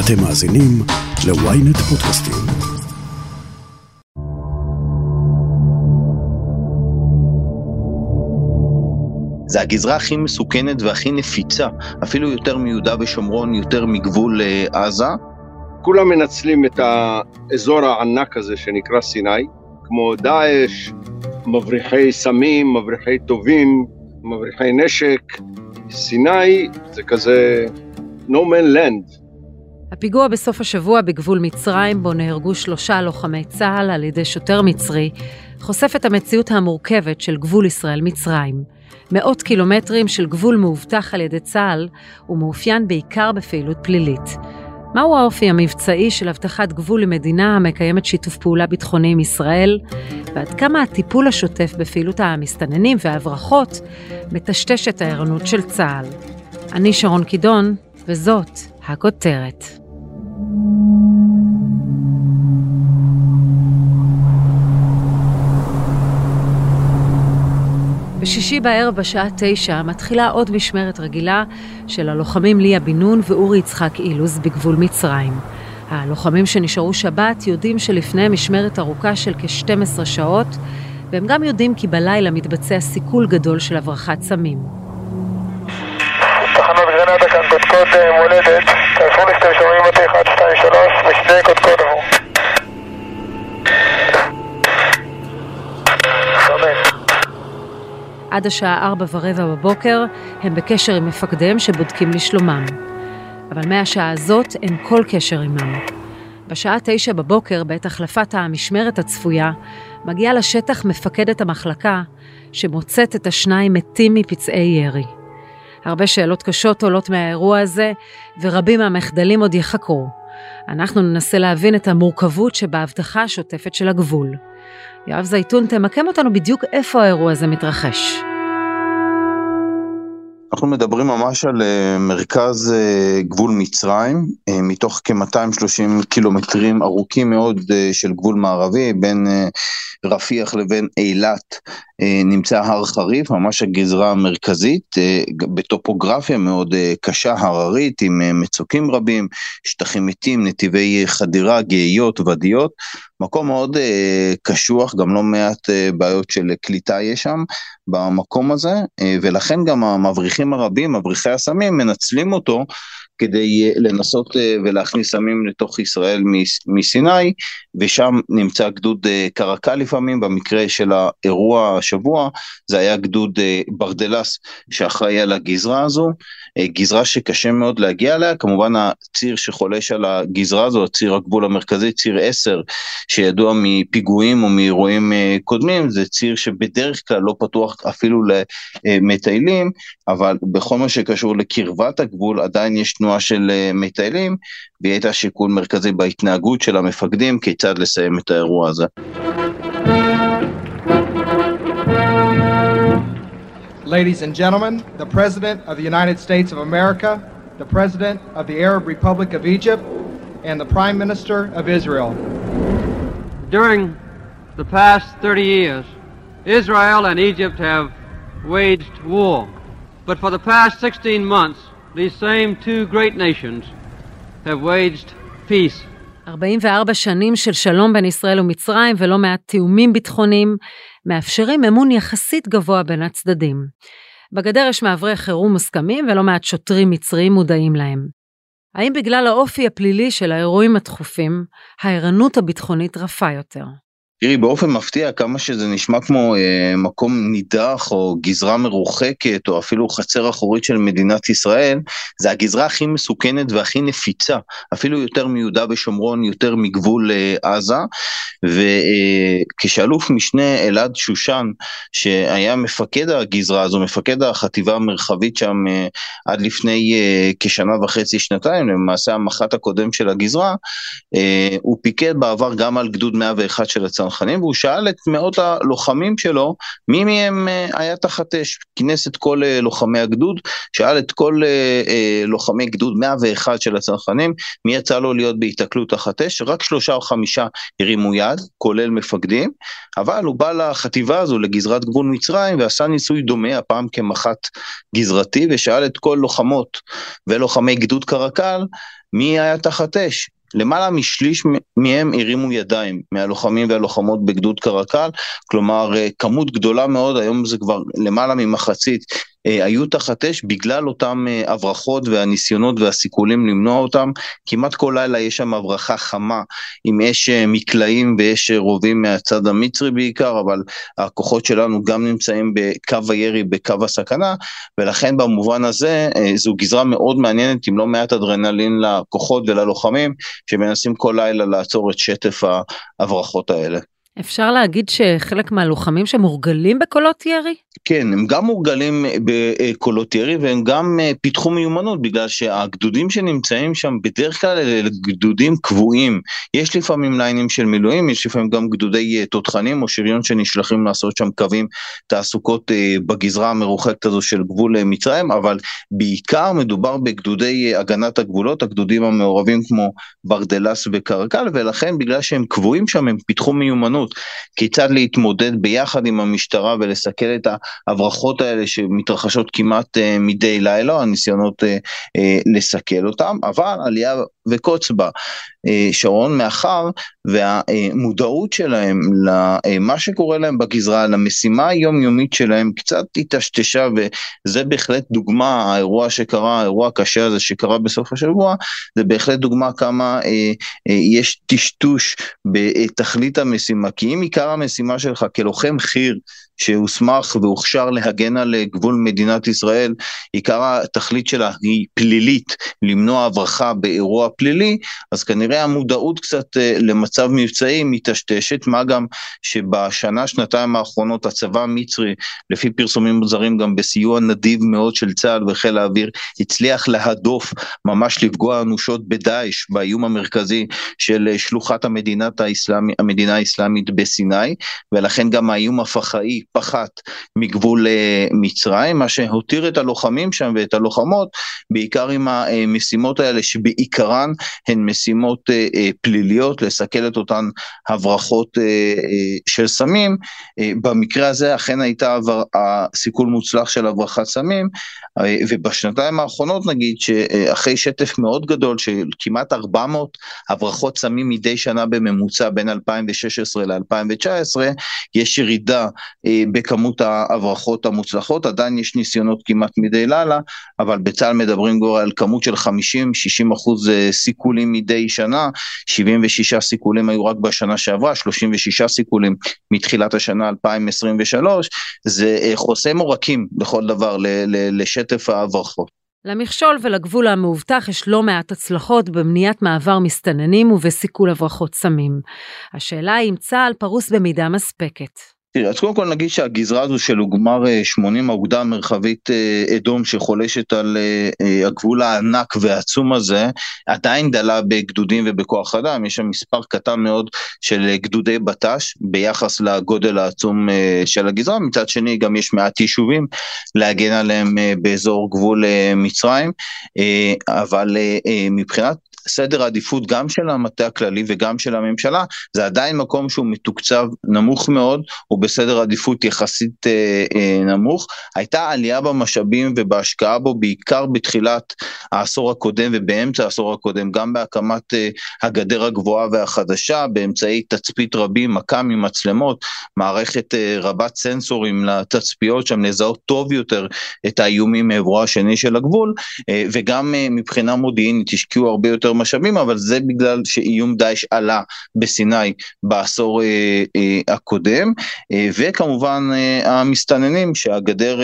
אתם מאזינים ל-ynet פודקאסטים. זה הגזרה הכי מסוכנת והכי נפיצה, אפילו יותר מיהודה ושומרון, יותר מגבול אה, עזה. כולם מנצלים את האזור הענק הזה שנקרא סיני, כמו דאעש, מבריחי סמים, מבריחי טובים, מבריחי נשק. סיני זה כזה no man land. הפיגוע בסוף השבוע בגבול מצרים, בו נהרגו שלושה לוחמי צה"ל על ידי שוטר מצרי, חושף את המציאות המורכבת של גבול ישראל-מצרים. מאות קילומטרים של גבול מאובטח על ידי צה"ל, ומאופיין בעיקר בפעילות פלילית. מהו האופי המבצעי של אבטחת גבול למדינה המקיימת שיתוף פעולה ביטחוני עם ישראל, ועד כמה הטיפול השוטף בפעילות המסתננים וההברחות מטשטש את הערנות של צה"ל. אני שרון קידון, וזאת הכותרת. בשישי בערב בשעה תשע מתחילה עוד משמרת רגילה של הלוחמים ליה בן נון ואורי יצחק אילוז בגבול מצרים. הלוחמים שנשארו שבת יודעים שלפני משמרת ארוכה של כ-12 שעות, והם גם יודעים כי בלילה מתבצע סיכול גדול של הברחת סמים. תחנות גרנדה כאן, קודקוד מולדת, תעזרו לי שאתם שומעים אותי 1, 2, 3, משני קודקוד עבור. עד השעה ארבע ורבע בבוקר הם בקשר עם מפקדיהם שבודקים לשלומם. אבל מהשעה הזאת אין כל קשר עמם. בשעה תשע בבוקר, בעת החלפת המשמרת הצפויה, מגיעה לשטח מפקדת המחלקה, שמוצאת את השניים מתים מפצעי ירי. הרבה שאלות קשות עולות מהאירוע הזה, ורבים מהמחדלים עוד יחקרו. אנחנו ננסה להבין את המורכבות שבהבטחה השוטפת של הגבול. יואב זייתון, תמקם אותנו בדיוק איפה האירוע הזה מתרחש. אנחנו מדברים ממש על uh, מרכז uh, גבול מצרים, uh, מתוך כ-230 קילומטרים ארוכים מאוד של גבול מערבי, בין רפיח לבין אילת נמצא הר חריף, ממש הגזרה המרכזית, בטופוגרפיה מאוד קשה, הררית, עם מצוקים רבים, שטחים מתים, נתיבי חדירה, גאיות, ודיות, מקום מאוד קשוח, גם לא מעט בעיות של קליטה יש שם במקום הזה, ולכן גם המבריחים הרבים, מבריחי הסמים, מנצלים אותו כדי לנסות ולהכניס סמים לתוך ישראל מסיני, ושם נמצא גדוד קרקל לפעמים, במקרה של האירוע השבוע, זה היה גדוד ברדלס שאחראי על הגזרה הזו, גזרה שקשה מאוד להגיע אליה, כמובן הציר שחולש על הגזרה הזו, הציר הגבול המרכזי, ציר 10, שידוע מפיגועים או מאירועים קודמים, זה ציר שבדרך כלל לא פתוח אפילו למטיילים, אבל בכל מה שקשור לקרבת הגבול עדיין יש תנועה של מטיילים, והיא הייתה שיקול מרכזי בהתנהגות של המפקדים כיצד לסיים את האירוע הזה. Ladies and gentlemen, the President of the United States of America, the President of the Arab Republic of Egypt, and the Prime Minister of Israel. During the past 30 years, Israel and Egypt have waged war. But for the past 16 months, these same two great nations have waged peace. 44 שנים של שלום בין ישראל ומצרים ולא מעט תיאומים ביטחוניים מאפשרים אמון יחסית גבוה בין הצדדים. בגדר יש מעברי חירום מוסכמים ולא מעט שוטרים מצריים מודעים להם. האם בגלל האופי הפלילי של האירועים הדחופים, הערנות הביטחונית רפה יותר? תראי, באופן מפתיע, כמה שזה נשמע כמו אה, מקום נידח או גזרה מרוחקת או אפילו חצר אחורית של מדינת ישראל, זה הגזרה הכי מסוכנת והכי נפיצה, אפילו יותר מיהודה ושומרון, יותר מגבול אה, עזה. וכשאלוף אה, משנה אלעד שושן, שהיה מפקד הגזרה הזו, מפקד החטיבה המרחבית שם אה, עד לפני אה, כשנה וחצי, שנתיים, למעשה המח"ט הקודם של הגזרה, אה, הוא פיקד בעבר גם על גדוד 101 של הצ... הצנחנים, והוא שאל את מאות הלוחמים שלו, מי מהם היה תחת אש, כינס את כל לוחמי הגדוד, שאל את כל לוחמי גדוד 101 של הצנחנים, מי יצא לו להיות בהיתקלות תחת אש, רק שלושה או חמישה הרימו יד, כולל מפקדים, אבל הוא בא לחטיבה הזו, לגזרת גבול מצרים, ועשה ניסוי דומה, הפעם כמח"ט גזרתי, ושאל את כל לוחמות ולוחמי גדוד קרקל, מי היה תחת אש? למעלה משליש מהם הרימו ידיים, מהלוחמים והלוחמות בגדוד קרקל, כלומר אה, כמות גדולה מאוד, היום זה כבר למעלה ממחצית היו תחת אש בגלל אותם אה, הברחות והניסיונות והסיכולים למנוע אותם. כמעט כל לילה יש שם הברחה חמה עם אש אה, מקלעים ואש רובים מהצד המצרי בעיקר, אבל הכוחות שלנו גם נמצאים בקו הירי, בקו הסכנה, ולכן במובן הזה זו גזרה מאוד מעניינת עם לא מעט אדרנלין לכוחות וללוחמים שמנסים כל לילה לעצור את שטף ההברחות האלה. אפשר להגיד שחלק מהלוחמים שמורגלים בקולות ירי? כן, הם גם מורגלים בקולות ירי והם גם אה, פיתחו מיומנות בגלל שהגדודים שנמצאים שם בדרך כלל אלה גדודים קבועים. יש לפעמים ליינים של מילואים, יש לפעמים גם גדודי אה, תותחנים או שריון שנשלחים לעשות שם קווים תעסוקות אה, בגזרה המרוחקת הזו של גבול מצרים, אבל בעיקר מדובר בגדודי הגנת הגבולות, הגדודים המעורבים כמו ברדלס וקרקל, ולכן בגלל שהם קבועים שם הם פיתחו מיומנות כיצד להתמודד ביחד עם המשטרה ולסכל את ה... ההברחות האלה שמתרחשות כמעט uh, מדי לילה, הניסיונות uh, uh, לסכל אותם, אבל עלייה וקוץ בה. שרון, מאחר והמודעות שלהם למה שקורה להם בגזרה, למשימה היומיומית שלהם קצת היטשטשה וזה בהחלט דוגמה, האירוע שקרה, האירוע הקשה הזה שקרה בסוף השבוע, זה בהחלט דוגמה כמה אה, אה, יש טשטוש בתכלית המשימה, כי אם עיקר המשימה שלך כלוחם חי"ר שהוסמך והוכשר להגן על גבול מדינת ישראל, עיקר התכלית שלה היא פלילית, למנוע הברחה באירוע פלילי, אז כנראה המודעות קצת אה, למצב מבצעי מטשטשת, מה גם שבשנה, שנתיים האחרונות הצבא המצרי, לפי פרסומים זרים גם בסיוע נדיב מאוד של צה"ל וחיל האוויר, הצליח להדוף, ממש לפגוע אנושות בדאעש, באיום המרכזי של אה, שלוחת האסלאמי, המדינה האסלאמית בסיני, ולכן גם האיום הפח"עי פחת מגבול אה, מצרים, מה שהותיר את הלוחמים שם ואת הלוחמות בעיקר עם המשימות האלה שבעיקרן הן משימות אה, אה, פליליות, לסכל את אותן הברחות של סמים. במקרה הזה אכן הייתה סיכול מוצלח של הברחת סמים, ובשנתיים האחרונות נגיד שאחרי שטף מאוד גדול של כמעט 400 הברחות סמים מדי שנה בממוצע בין 2016 ל-2019, יש ירידה בכמות ההברחות המוצלחות, עדיין יש ניסיונות כמעט מדי לילה, אבל בצה"ל מדברים כבר על כמות של 50-60 אחוז אה, סיכולים מדי שנה, 76 סיכולים היו רק בשנה שעברה, 36 סיכולים מתחילת השנה 2023, זה אה, חוסם עורקים לכל דבר, לשטף ההברחות. למכשול ולגבול המאובטח יש לא מעט הצלחות במניעת מעבר מסתננים ובסיכול הברחות סמים. השאלה היא אם צה"ל פרוס במידה מספקת. תראה, אז קודם כל נגיד שהגזרה הזו של גמר 80, האוגדה המרחבית אה, אדום שחולשת על אה, אה, הגבול הענק והעצום הזה, עדיין דלה בגדודים ובכוח אדם, יש שם מספר קטן מאוד של גדודי בט"ש ביחס לגודל העצום של הגזרה, מצד שני גם יש מעט יישובים להגן עליהם באזור גבול מצרים, אבל מבחינת סדר העדיפות גם של המטה הכללי וגם של הממשלה, זה עדיין מקום שהוא מתוקצב נמוך מאוד, הוא בסדר עדיפות יחסית אה, אה, נמוך. הייתה עלייה במשאבים ובהשקעה בו בעיקר בתחילת העשור הקודם ובאמצע העשור הקודם, גם בהקמת אה, הגדר הגבוהה והחדשה, באמצעי תצפית רבים, מכ"ם עם מצלמות, מערכת אה, רבת סנסורים לתצפיות שם, לזהות טוב יותר את האיומים מעברו השני של הגבול, אה, וגם מבחינה מודיעינית השקיעו הרבה יותר משאבים, אבל זה בגלל שאיום דאעש עלה בסיני בעשור הקודם. וכמובן המסתננים שהגדר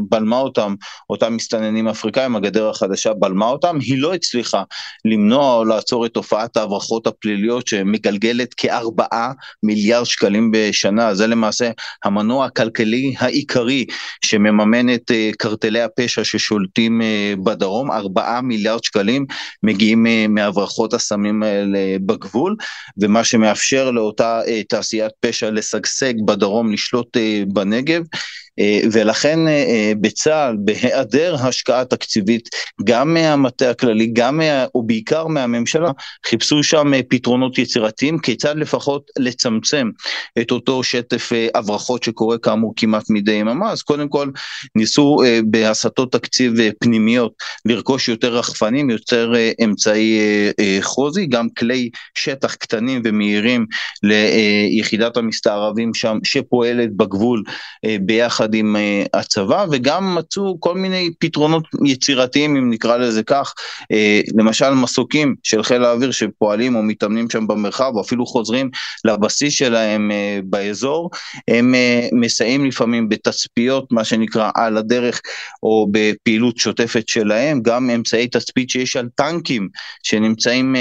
בלמה אותם, אותם מסתננים אפריקאים, הגדר החדשה בלמה אותם, היא לא הצליחה למנוע או לעצור את תופעת ההברחות הפליליות שמגלגלת כארבעה מיליארד שקלים בשנה, זה למעשה המנוע הכלכלי העיקרי שמממן את קרטלי הפשע ששולטים בדרום, ארבעה מיליארד שקלים מגיעים מהברחות הסמים האלה בגבול, ומה שמאפשר לאותה תעשיית פשע לשגשג בדרום, לשלוט בנגב. אה, ולכן אה, אה, בצה"ל, בהיעדר השקעה תקציבית, גם מהמטה הכללי, גם מה, ובעיקר מהממשלה, חיפשו שם פתרונות יצירתיים, כיצד לפחות לצמצם את אותו שטף הברחות שקורה כאמור כמעט מדי יממה, אז קודם כל ניסו בהסטות תקציב פנימיות לרכוש יותר רחפנים, יותר אמצעי חוזי, גם כלי שטח קטנים ומהירים ליחידת המסתערבים שם שפועלת בגבול ביחד ביחד עם uh, הצבא וגם מצאו כל מיני פתרונות יצירתיים אם נקרא לזה כך, uh, למשל מסוקים של חיל האוויר שפועלים או מתאמנים שם במרחב או אפילו חוזרים לבסיס שלהם uh, באזור, הם מסייעים לפעמים בתצפיות מה שנקרא על הדרך או בפעילות שוטפת שלהם, גם אמצעי תצפית שיש על טנקים שנמצאים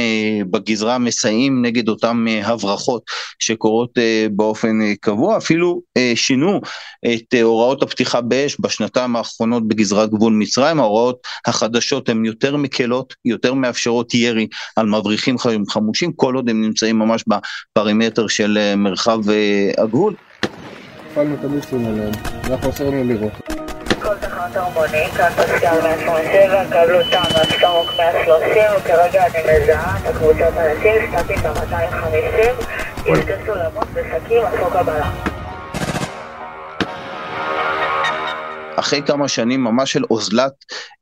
בגזרה מסייעים נגד אותם הברחות שקורות באופן קבוע, אפילו שינו את הוראות הפתיחה באש בשנתיים האחרונות בגזרת גבול מצרים, ההוראות החדשות הן יותר מקלות, יותר מאפשרות ירי על מבריחים חמושים, כל עוד הם נמצאים ממש בפרימטר של אה, מרחב אה, הגבול. הפעלנו את המיסים עליהם, אנחנו אסור לנו לראות. כל תחנת הרמוני, כאן פסקל 187, קבלו טעם מהסקרוק 130, וכרגע אני מזהה את הקבוצת הנתיב, סטטית ה-250, יכנסו למות בשקים, עשו קבלה. אחרי כמה שנים ממש של אוזלת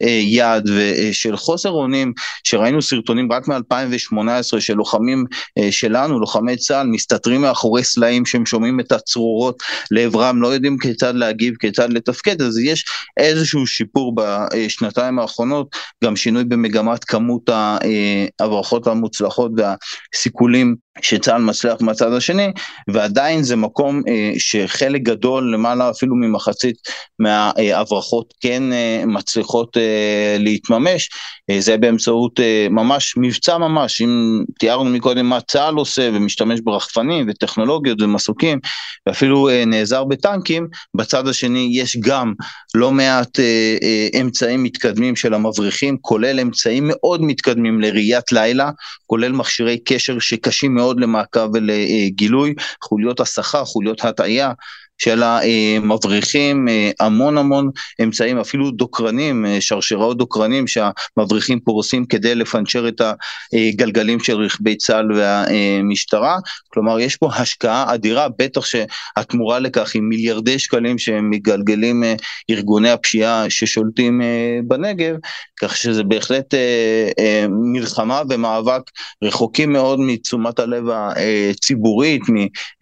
אה, יד ושל אה, חוסר אונים, שראינו סרטונים רק מ-2018 של לוחמים אה, שלנו, לוחמי צה"ל, מסתתרים מאחורי סלעים שהם שומעים את הצרורות לעברם, לא יודעים כיצד להגיב, כיצד לתפקד, אז יש איזשהו שיפור בשנתיים האחרונות, גם שינוי במגמת כמות ההברחות המוצלחות והסיכולים שצה"ל מצליח מהצד השני, ועדיין זה מקום אה, שחלק גדול, למעלה אפילו ממחצית מההברחות כן אה, מצליחות אה, להתממש, אה, זה באמצעות אה, ממש מבצע ממש, אם תיארנו מקודם מה צה"ל עושה ומשתמש ברחפנים וטכנולוגיות ומסוקים, ואפילו אה, נעזר בטנקים, בצד השני יש גם לא מעט אה, אה, אמצעים מתקדמים של המבריחים, כולל אמצעים מאוד מתקדמים לראיית לילה, כולל מכשירי קשר שקשים מאוד מאוד למעקב ולגילוי, חוליות הסחה, חוליות הטעיה, של המבריחים, אה, המון המון אמצעים, אפילו דוקרנים, אה, שרשראות דוקרנים שהמבריחים פורסים כדי לפנצ'ר את הגלגלים של רכבי צה"ל והמשטרה, כלומר יש פה השקעה אדירה, בטח שהתמורה לכך היא מיליארדי שקלים שמגלגלים אה, ארגוני הפשיעה ששולטים בנגב, כך שזה בהחלט מלחמה ומאבק רחוקים מאוד מתשומת הלב הציבורית,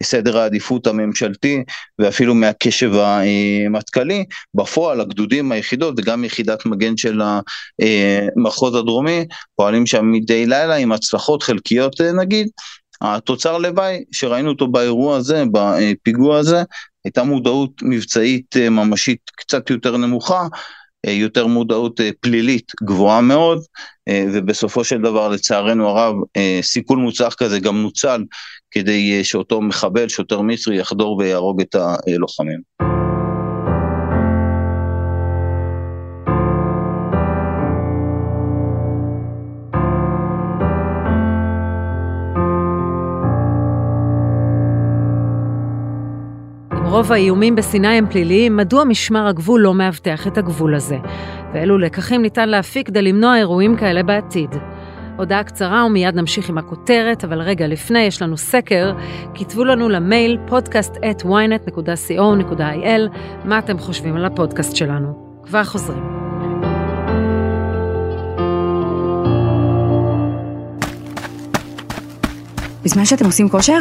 מסדר העדיפות הממשלתי, ואפילו מהקשב המטכ"לי, בפועל הגדודים, היחידות וגם יחידת מגן של המחוז הדרומי פועלים שם מדי לילה עם הצלחות חלקיות נגיד. התוצר לוואי שראינו אותו באירוע הזה, בפיגוע הזה, הייתה מודעות מבצעית ממשית קצת יותר נמוכה, יותר מודעות פלילית גבוהה מאוד, ובסופו של דבר לצערנו הרב סיכול מוצלח כזה גם נוצל כדי אה, שאותו מחבל, שוטר מצרי, יחדור ויהרוג את הלוחמים. רוב האיומים בסיני הם פליליים, מדוע משמר הגבול לא מאבטח את הגבול הזה? ואילו לקחים ניתן להפיק כדי למנוע אירועים כאלה בעתיד? הודעה קצרה ומיד נמשיך עם הכותרת, אבל רגע לפני יש לנו סקר, כתבו לנו למייל podcast at ynet.co.il מה אתם חושבים על הפודקאסט שלנו. כבר חוזרים. בזמן שאתם עושים כושר,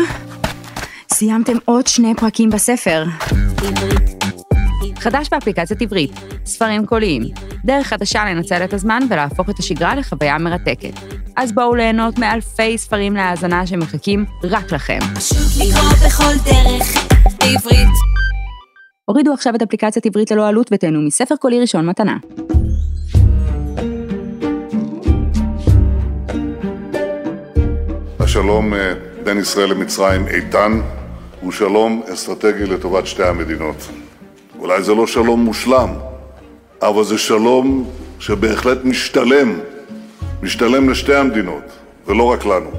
סיימתם עוד שני פרקים בספר. חדש באפליקציית עברית, ספרים קוליים, דרך חדשה לנצל את הזמן ולהפוך את השגרה לחוויה מרתקת. אז בואו ליהנות מאלפי ספרים להאזנה שמחכים רק לכם. פשוט לקרוא בכל דרך. עברית. הורידו עכשיו את אפליקציית עברית ללא עלות ותהנו מספר קולי ראשון מתנה. השלום אה, בין ישראל למצרים איתן, הוא שלום אסטרטגי לטובת שתי המדינות. אולי זה לא שלום מושלם, אבל זה שלום שבהחלט משתלם, משתלם לשתי המדינות, ולא רק לנו.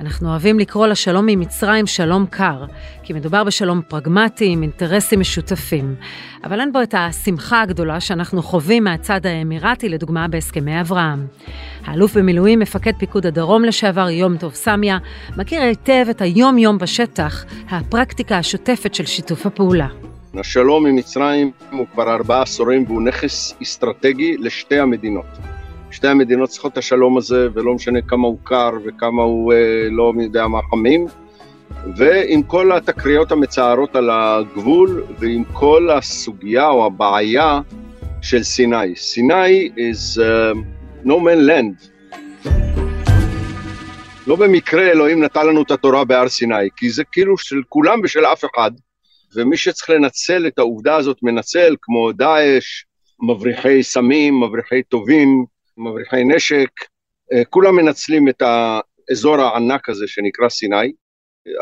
אנחנו אוהבים לקרוא לשלום ממצרים שלום קר, כי מדובר בשלום פרגמטי עם אינטרסים משותפים. אבל אין בו את השמחה הגדולה שאנחנו חווים מהצד האמירתי, לדוגמה בהסכמי אברהם. האלוף במילואים, מפקד פיקוד הדרום לשעבר, יום טוב סמיה, מכיר היטב את היום-יום בשטח, הפרקטיקה השוטפת של שיתוף הפעולה. השלום עם מצרים הוא כבר ארבעה עשורים והוא נכס אסטרטגי לשתי המדינות. שתי המדינות צריכות את השלום הזה, ולא משנה כמה הוא קר וכמה הוא אה, לא יודע מה חמים. ועם כל התקריות המצערות על הגבול, ועם כל הסוגיה או הבעיה של סיני. סיני is uh, no man land. לא במקרה אלוהים נתן לנו את התורה בהר סיני, כי זה כאילו של כולם ושל אף אחד, ומי שצריך לנצל את העובדה הזאת מנצל, כמו דאעש, מבריחי סמים, מבריחי טובים, מבריחי נשק, אה, כולם מנצלים את האזור הענק הזה שנקרא סיני.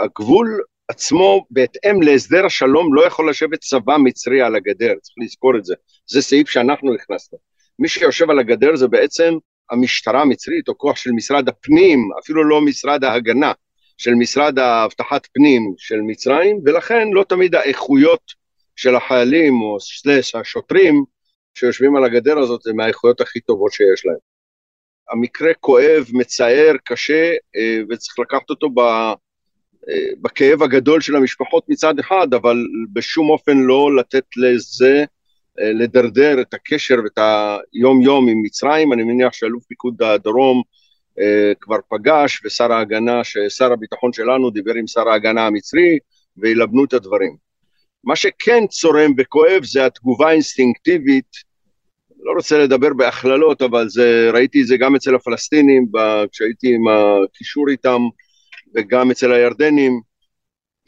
הגבול עצמו, בהתאם להסדר השלום, לא יכול לשבת צבא מצרי על הגדר, צריך לזכור את זה. זה סעיף שאנחנו הכנסנו. מי שיושב על הגדר זה בעצם המשטרה המצרית, או כוח של משרד הפנים, אפילו לא משרד ההגנה, של משרד האבטחת פנים של מצרים, ולכן לא תמיד האיכויות של החיילים או סלש השוטרים שיושבים על הגדר הזאת הם מהאיכויות הכי טובות שיש להם. המקרה כואב, מצער, קשה, אה, וצריך לקחת אותו אה, בכאב הגדול של המשפחות מצד אחד, אבל בשום אופן לא לתת לזה אה, לדרדר את הקשר ואת היום-יום עם מצרים. אני מניח שאלוף פיקוד הדרום כבר פגש, ושר ההגנה, ששר הביטחון שלנו דיבר עם שר ההגנה המצרי, וילבנו את הדברים. מה שכן צורם וכואב זה התגובה האינסטינקטיבית לא רוצה לדבר בהכללות, אבל זה, ראיתי את זה גם אצל הפלסטינים, כשהייתי עם הקישור איתם, וגם אצל הירדנים,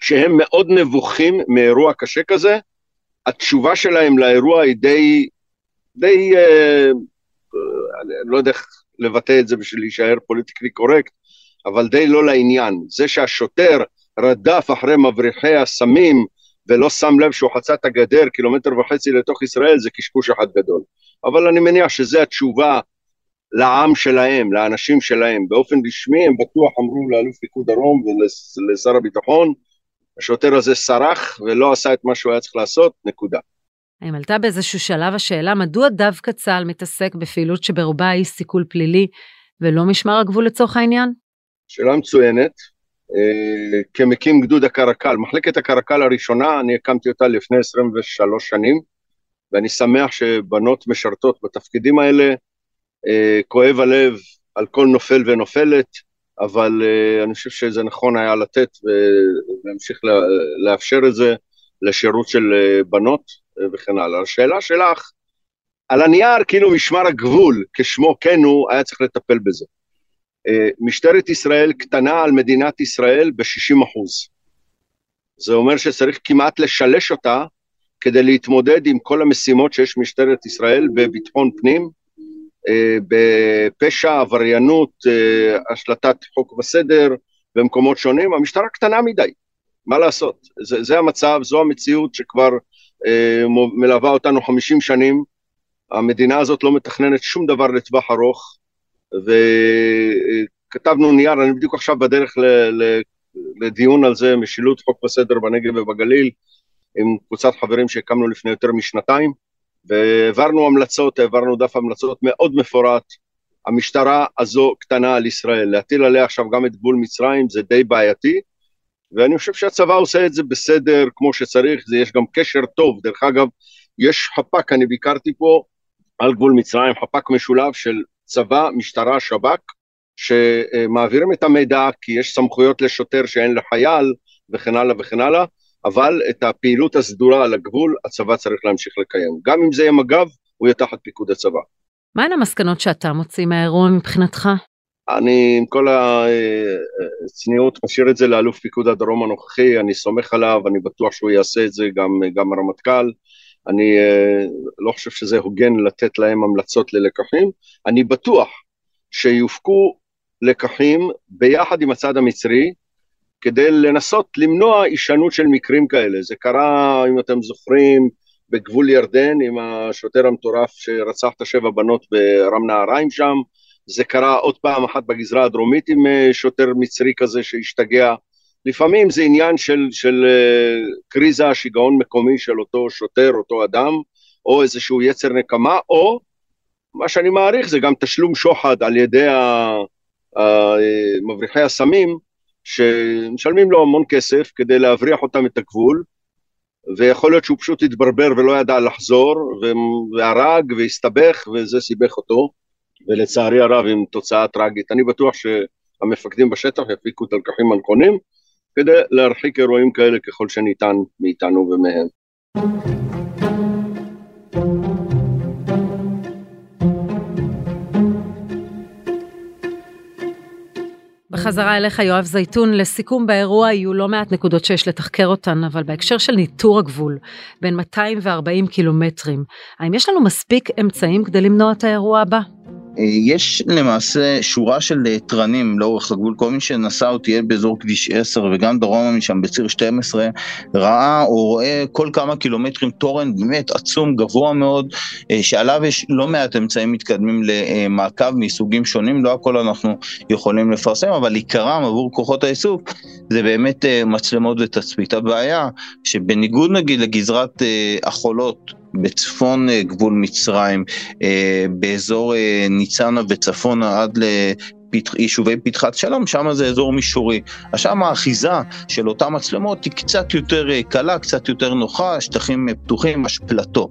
שהם מאוד נבוכים מאירוע קשה כזה, התשובה שלהם לאירוע היא די, די, אה, אני לא יודע איך לבטא את זה בשביל להישאר פוליטיקלי קורקט, אבל די לא לעניין. זה שהשוטר רדף אחרי מבריחי הסמים ולא שם לב שהוא חצה את הגדר קילומטר וחצי לתוך ישראל, זה קשקוש אחד גדול. אבל אני מניח שזו התשובה לעם שלהם, לאנשים שלהם. באופן רשמי הם בטוח אמרו לאלוף פיקוד דרום ולשר הביטחון, השוטר הזה סרח ולא עשה את מה שהוא היה צריך לעשות, נקודה. האם עלתה באיזשהו שלב השאלה מדוע דווקא צה"ל מתעסק בפעילות שברובה היא סיכול פלילי ולא משמר הגבול לצורך העניין? שאלה מצוינת. אה, כמקים גדוד הקרקל. מחלקת הקרקל הראשונה, אני הקמתי אותה לפני 23 שנים, ואני שמח שבנות משרתות בתפקידים האלה. אה, כואב הלב על כל נופל ונופלת, אבל אה, אני חושב שזה נכון היה לתת ולהמשיך לאפשר את זה לשירות של בנות וכן הלאה. השאלה שלך, על הנייר כאילו משמר הגבול, כשמו כן הוא, היה צריך לטפל בזה. אה, משטרת ישראל קטנה על מדינת ישראל ב-60 אחוז. זה אומר שצריך כמעט לשלש אותה כדי להתמודד עם כל המשימות שיש משטרת ישראל בביטחון פנים, אה, בפשע, עבריינות, אה, השלטת חוק וסדר במקומות שונים, המשטרה קטנה מדי, מה לעשות? זה, זה המצב, זו המציאות שכבר מלווה אותנו 50 שנים, המדינה הזאת לא מתכננת שום דבר לטווח ארוך, וכתבנו נייר, אני בדיוק עכשיו בדרך ל, ל, לדיון על זה, משילות חוק וסדר בנגב ובגליל, עם קבוצת חברים שהקמנו לפני יותר משנתיים, והעברנו המלצות, העברנו דף המלצות מאוד מפורט. המשטרה הזו קטנה על ישראל, להטיל עליה עכשיו גם את גבול מצרים זה די בעייתי, ואני חושב שהצבא עושה את זה בסדר כמו שצריך, זה יש גם קשר טוב, דרך אגב, יש חפ"ק, אני ביקרתי פה על גבול מצרים, חפ"ק משולב של צבא, משטרה, שב"כ, שמעבירים את המידע כי יש סמכויות לשוטר שאין לחייל וכן הלאה וכן הלאה, אבל את הפעילות הסדורה על הגבול הצבא צריך להמשיך לקיים. גם אם זה יהיה מג"ב, הוא יהיה תחת פיקוד הצבא. מהן המסקנות שאתה מוציא מהאירוע מבחינתך? אני עם כל הצניעות משאיר את זה לאלוף פיקוד הדרום הנוכחי, אני סומך עליו, אני בטוח שהוא יעשה את זה, גם, גם הרמטכ"ל. אני לא חושב שזה הוגן לתת להם המלצות ללקחים. אני בטוח שיופקו לקחים ביחד עם הצד המצרי, כדי לנסות למנוע הישנות של מקרים כאלה. זה קרה, אם אתם זוכרים, בגבול ירדן עם השוטר המטורף שרצח את השבע בנות ברם נהריים שם, זה קרה עוד פעם אחת בגזרה הדרומית עם אה, שוטר מצרי כזה שהשתגע. לפעמים זה עניין של, של אה, קריזה, שיגעון מקומי של אותו שוטר, אותו אדם, או איזשהו יצר נקמה, או מה שאני מעריך זה גם תשלום שוחד על ידי מבריחי הסמים, שמשלמים לו המון כסף כדי להבריח אותם את הגבול, ויכול להיות שהוא פשוט התברבר ולא ידע לחזור, והרג והסתבך, וזה סיבך אותו, ולצערי הרב עם תוצאה טראגית. אני בטוח שהמפקדים בשטח יפיקו את הלקחים הנכונים, כדי להרחיק אירועים כאלה ככל שניתן מאיתנו ומהם. בחזרה אליך, יואב זייתון, לסיכום באירוע יהיו לא מעט נקודות שיש לתחקר אותן, אבל בהקשר של ניטור הגבול, בין 240 קילומטרים, האם יש לנו מספיק אמצעים כדי למנוע את האירוע הבא? יש למעשה שורה של אה, תרנים לאורך הגבול, כל מי שנסע או תהיה באזור כביש 10 וגם דרומה משם בציר 12, ראה או רואה כל כמה קילומטרים תורן באמת עצום, גבוה מאוד, אה, שעליו יש לא מעט אמצעים מתקדמים למעקב מסוגים שונים, לא הכל אנחנו יכולים לפרסם, אבל עיקרם עבור כוחות העיסוק זה באמת אה, מצלמות ותצפית. הבעיה שבניגוד נגיד לגזרת החולות בצפון אה, גבול מצרים, אה, באזור אה, ניצנה וצפונה עד יישובי פתחת שלום, שם זה אזור מישורי. אז שם האחיזה של אותן מצלמות היא קצת יותר קלה, קצת יותר נוחה, שטחים פתוחים, יש פלטו.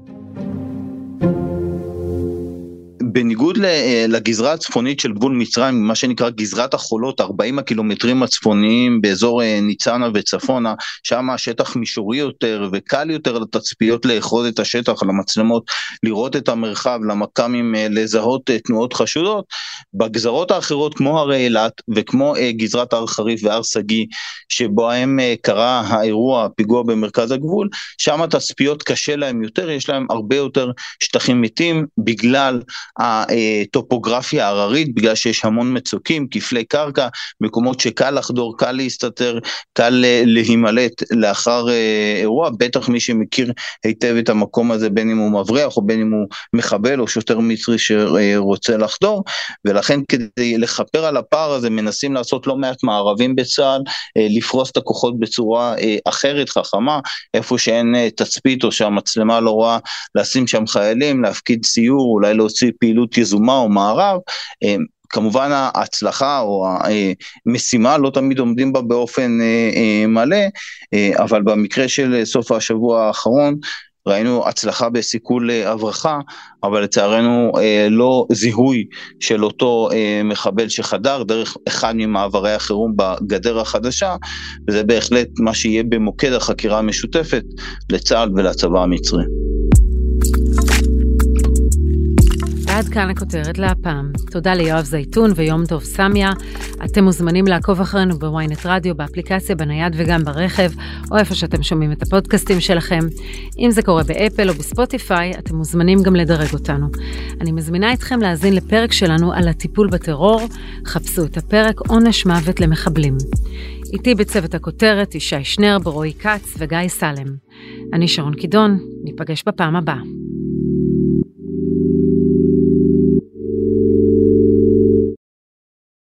בניגוד אה, לגזרה הצפונית של גבול מצרים, מה שנקרא גזרת החולות, 40 הקילומטרים הצפוניים באזור אה, ניצנה וצפונה, שם השטח מישורי יותר וקל יותר לתצפיות לאחוז את השטח, למצלמות, לראות את המרחב, למכ"מים אה, לזהות תנועות חשודות. בגזרות האחרות כמו הרי אילת וכמו גזרת הר חריף והר שגיא, שבהם קרה האירוע, הפיגוע במרכז הגבול, שם התצפיות קשה להם יותר, יש להם הרבה יותר שטחים מתים בגלל הטופוגרפיה ההררית, בגלל שיש המון מצוקים, כפלי קרקע, מקומות שקל לחדור, קל להסתתר, קל להימלט לאחר אה, אירוע, בטח מי שמכיר היטב את המקום הזה, בין אם הוא מבריח או בין אם הוא מחבל או שוטר מצרי שרוצה לחדור, ולכן כדי לכפר על הפער הזה מנסים לעשות לא מעט מערבים בצה"ל, אה, לפרוס את הכוחות בצורה אה, אחרת, חכמה, איפה שאין תצפית או שהמצלמה לא רואה, לשים שם חיילים, להפקיד סיור, אולי להוציא פעילות יזומה או מערב, אה, כמובן ההצלחה או המשימה לא תמיד עומדים בה באופן אה, אה, מלא, אבל במקרה של סוף השבוע האחרון ראינו הצלחה בסיכול הברחה, אבל לצערנו לא זיהוי של אותו מחבל שחדר דרך אחד ממעברי החירום בגדר החדשה, וזה בהחלט מה שיהיה במוקד החקירה המשותפת לצה"ל ולצבא המצרי. עד כאן הכותרת להפעם. תודה ליואב זייתון ויום טוב סמיה. אתם מוזמנים לעקוב אחרינו בוויינט רדיו, באפליקציה, בנייד וגם ברכב, או איפה שאתם שומעים את הפודקאסטים שלכם. אם זה קורה באפל או בספוטיפיי, אתם מוזמנים גם לדרג אותנו. אני מזמינה אתכם להאזין לפרק שלנו על הטיפול בטרור. חפשו את הפרק עונש מוות למחבלים. איתי בצוות הכותרת ישי שנר, ברועי כץ וגיא סלם. אני שרון קידון, ניפגש בפעם הבאה.